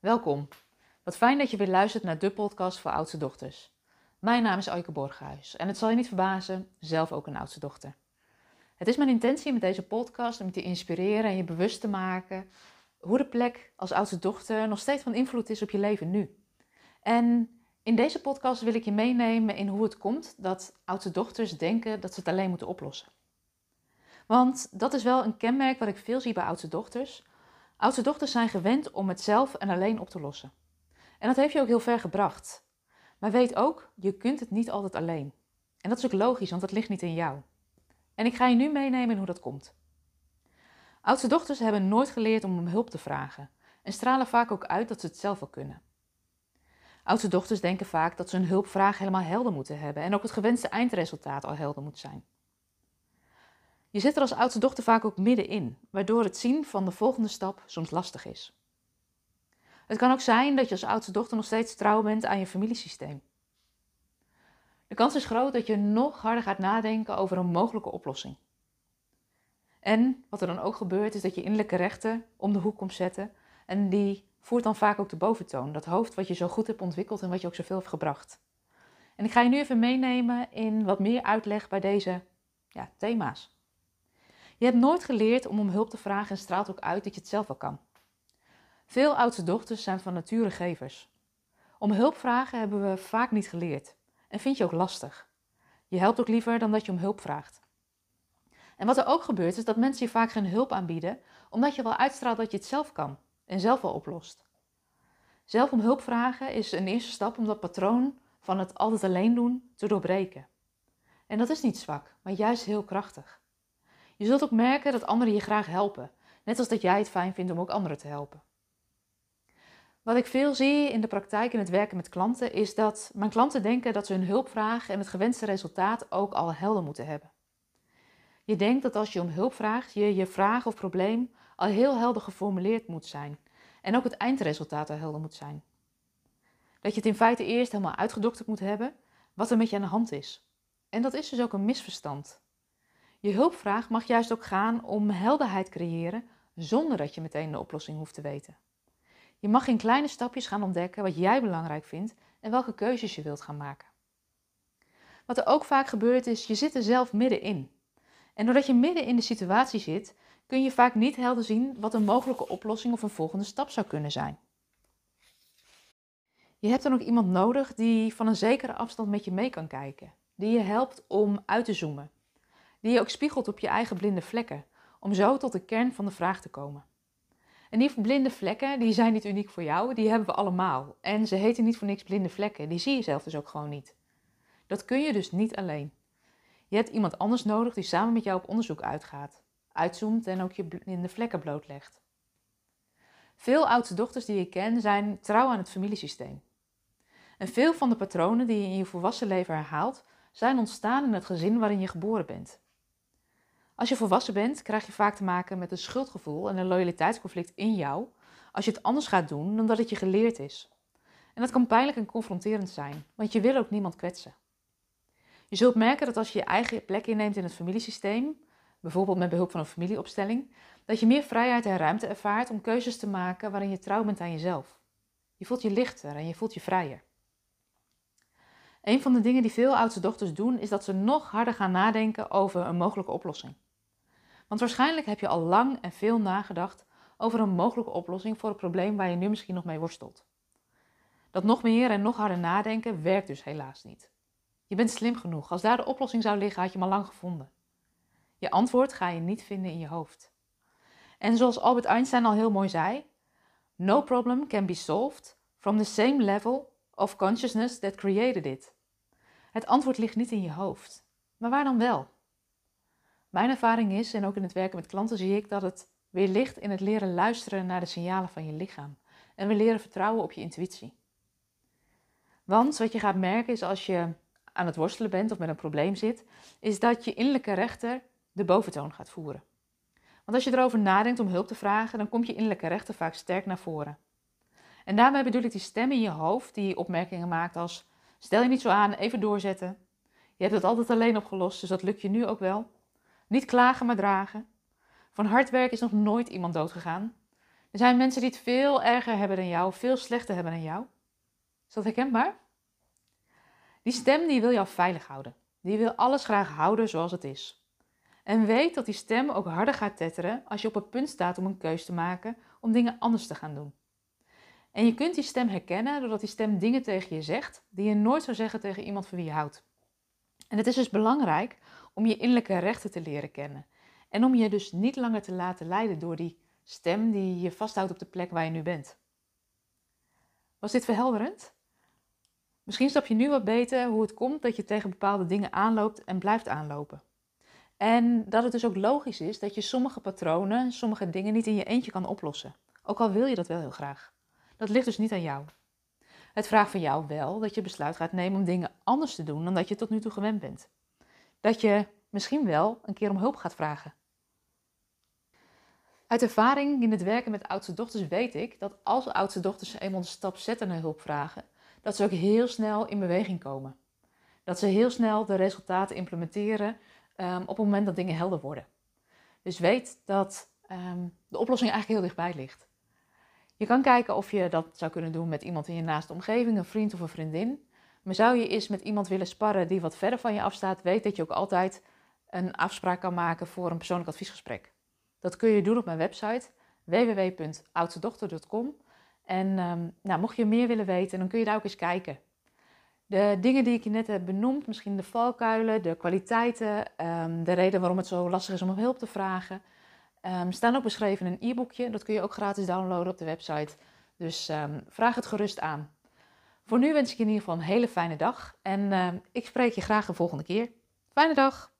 Welkom. Wat fijn dat je weer luistert naar de podcast voor oudste dochters. Mijn naam is Aike Borghuis en het zal je niet verbazen, zelf ook een oudste dochter. Het is mijn intentie met deze podcast om je te inspireren en je bewust te maken hoe de plek als oudste dochter nog steeds van invloed is op je leven nu. En in deze podcast wil ik je meenemen in hoe het komt dat oudste dochters denken dat ze het alleen moeten oplossen. Want dat is wel een kenmerk wat ik veel zie bij oudste dochters. Oudste dochters zijn gewend om het zelf en alleen op te lossen. En dat heeft je ook heel ver gebracht. Maar weet ook, je kunt het niet altijd alleen. En dat is ook logisch, want dat ligt niet in jou. En ik ga je nu meenemen hoe dat komt. Oudste dochters hebben nooit geleerd om om hulp te vragen en stralen vaak ook uit dat ze het zelf wel kunnen. Oudste dochters denken vaak dat ze hun hulpvraag helemaal helder moeten hebben en ook het gewenste eindresultaat al helder moet zijn. Je zit er als oudste dochter vaak ook middenin, waardoor het zien van de volgende stap soms lastig is. Het kan ook zijn dat je als oudste dochter nog steeds trouw bent aan je familiesysteem. De kans is groot dat je nog harder gaat nadenken over een mogelijke oplossing. En wat er dan ook gebeurt, is dat je innerlijke rechter om de hoek komt zetten en die voert dan vaak ook de boventoon. Dat hoofd wat je zo goed hebt ontwikkeld en wat je ook zoveel hebt gebracht. En ik ga je nu even meenemen in wat meer uitleg bij deze ja, thema's. Je hebt nooit geleerd om om hulp te vragen en straalt ook uit dat je het zelf wel kan. Veel oudste dochters zijn van nature gevers. Om hulp vragen hebben we vaak niet geleerd en vind je ook lastig. Je helpt ook liever dan dat je om hulp vraagt. En wat er ook gebeurt is dat mensen je vaak geen hulp aanbieden omdat je wel uitstraalt dat je het zelf kan en zelf wel oplost. Zelf om hulp vragen is een eerste stap om dat patroon van het altijd alleen doen te doorbreken. En dat is niet zwak, maar juist heel krachtig. Je zult ook merken dat anderen je graag helpen, net als dat jij het fijn vindt om ook anderen te helpen. Wat ik veel zie in de praktijk in het werken met klanten is dat mijn klanten denken dat ze hun hulpvraag en het gewenste resultaat ook al helder moeten hebben. Je denkt dat als je om hulp vraagt, je je vraag of probleem al heel helder geformuleerd moet zijn en ook het eindresultaat al helder moet zijn. Dat je het in feite eerst helemaal uitgedokterd moet hebben wat er met je aan de hand is. En dat is dus ook een misverstand. Je hulpvraag mag juist ook gaan om helderheid creëren zonder dat je meteen de oplossing hoeft te weten. Je mag in kleine stapjes gaan ontdekken wat jij belangrijk vindt en welke keuzes je wilt gaan maken. Wat er ook vaak gebeurt is, je zit er zelf middenin. En doordat je midden in de situatie zit, kun je vaak niet helder zien wat een mogelijke oplossing of een volgende stap zou kunnen zijn. Je hebt dan ook iemand nodig die van een zekere afstand met je mee kan kijken, die je helpt om uit te zoomen, die je ook spiegelt op je eigen blinde vlekken, om zo tot de kern van de vraag te komen. En die blinde vlekken, die zijn niet uniek voor jou, die hebben we allemaal. En ze heten niet voor niks blinde vlekken, die zie je zelf dus ook gewoon niet. Dat kun je dus niet alleen. Je hebt iemand anders nodig die samen met jou op onderzoek uitgaat, uitzoomt en ook je blinde vlekken blootlegt. Veel oudste dochters die ik ken zijn trouw aan het familiesysteem. En veel van de patronen die je in je volwassen leven herhaalt, zijn ontstaan in het gezin waarin je geboren bent. Als je volwassen bent, krijg je vaak te maken met een schuldgevoel en een loyaliteitsconflict in jou als je het anders gaat doen dan dat het je geleerd is. En dat kan pijnlijk en confronterend zijn, want je wil ook niemand kwetsen. Je zult merken dat als je je eigen plek inneemt in het familiesysteem, bijvoorbeeld met behulp van een familieopstelling, dat je meer vrijheid en ruimte ervaart om keuzes te maken waarin je trouw bent aan jezelf. Je voelt je lichter en je voelt je vrijer. Een van de dingen die veel oudste dochters doen, is dat ze nog harder gaan nadenken over een mogelijke oplossing. Want waarschijnlijk heb je al lang en veel nagedacht over een mogelijke oplossing voor het probleem waar je nu misschien nog mee worstelt. Dat nog meer en nog harder nadenken werkt dus helaas niet. Je bent slim genoeg. Als daar de oplossing zou liggen, had je hem al lang gevonden. Je antwoord ga je niet vinden in je hoofd. En zoals Albert Einstein al heel mooi zei: No problem can be solved from the same level of consciousness that created it. Het antwoord ligt niet in je hoofd. Maar waar dan wel? Mijn ervaring is, en ook in het werken met klanten zie ik, dat het weer ligt in het leren luisteren naar de signalen van je lichaam. En we leren vertrouwen op je intuïtie. Want wat je gaat merken is als je aan het worstelen bent of met een probleem zit, is dat je innerlijke rechter de boventoon gaat voeren. Want als je erover nadenkt om hulp te vragen, dan komt je innerlijke rechter vaak sterk naar voren. En daarmee bedoel ik die stem in je hoofd die opmerkingen maakt als: stel je niet zo aan, even doorzetten. Je hebt het altijd alleen opgelost, dus dat lukt je nu ook wel. Niet klagen, maar dragen. Van hard werk is nog nooit iemand doodgegaan. Er zijn mensen die het veel erger hebben dan jou, veel slechter hebben dan jou. Is dat herkenbaar? Die stem die wil jou veilig houden. Die wil alles graag houden zoals het is. En weet dat die stem ook harder gaat tetteren als je op het punt staat om een keus te maken om dingen anders te gaan doen. En je kunt die stem herkennen doordat die stem dingen tegen je zegt die je nooit zou zeggen tegen iemand van wie je houdt. En het is dus belangrijk om je innerlijke rechten te leren kennen. En om je dus niet langer te laten leiden door die stem die je vasthoudt op de plek waar je nu bent. Was dit verhelderend? Misschien snap je nu wat beter hoe het komt dat je tegen bepaalde dingen aanloopt en blijft aanlopen. En dat het dus ook logisch is dat je sommige patronen, sommige dingen niet in je eentje kan oplossen. Ook al wil je dat wel heel graag. Dat ligt dus niet aan jou. Het vraagt van jou wel dat je besluit gaat nemen om dingen anders te doen dan dat je tot nu toe gewend bent. Dat je misschien wel een keer om hulp gaat vragen. Uit ervaring in het werken met oudste dochters weet ik dat als oudste dochters eenmaal de stap zetten naar hulp vragen, dat ze ook heel snel in beweging komen. Dat ze heel snel de resultaten implementeren um, op het moment dat dingen helder worden. Dus weet dat um, de oplossing eigenlijk heel dichtbij ligt. Je kan kijken of je dat zou kunnen doen met iemand in je naaste omgeving, een vriend of een vriendin. Maar zou je eens met iemand willen sparren die wat verder van je afstaat, weet dat je ook altijd een afspraak kan maken voor een persoonlijk adviesgesprek. Dat kun je doen op mijn website www.oudstedochter.com. En um, nou, mocht je meer willen weten, dan kun je daar ook eens kijken. De dingen die ik je net heb benoemd, misschien de valkuilen, de kwaliteiten, um, de reden waarom het zo lastig is om hulp te vragen, um, staan ook beschreven in een e-boekje. Dat kun je ook gratis downloaden op de website. Dus vraag het gerust aan. Voor nu wens ik je in ieder geval een hele fijne dag en ik spreek je graag de volgende keer. Fijne dag!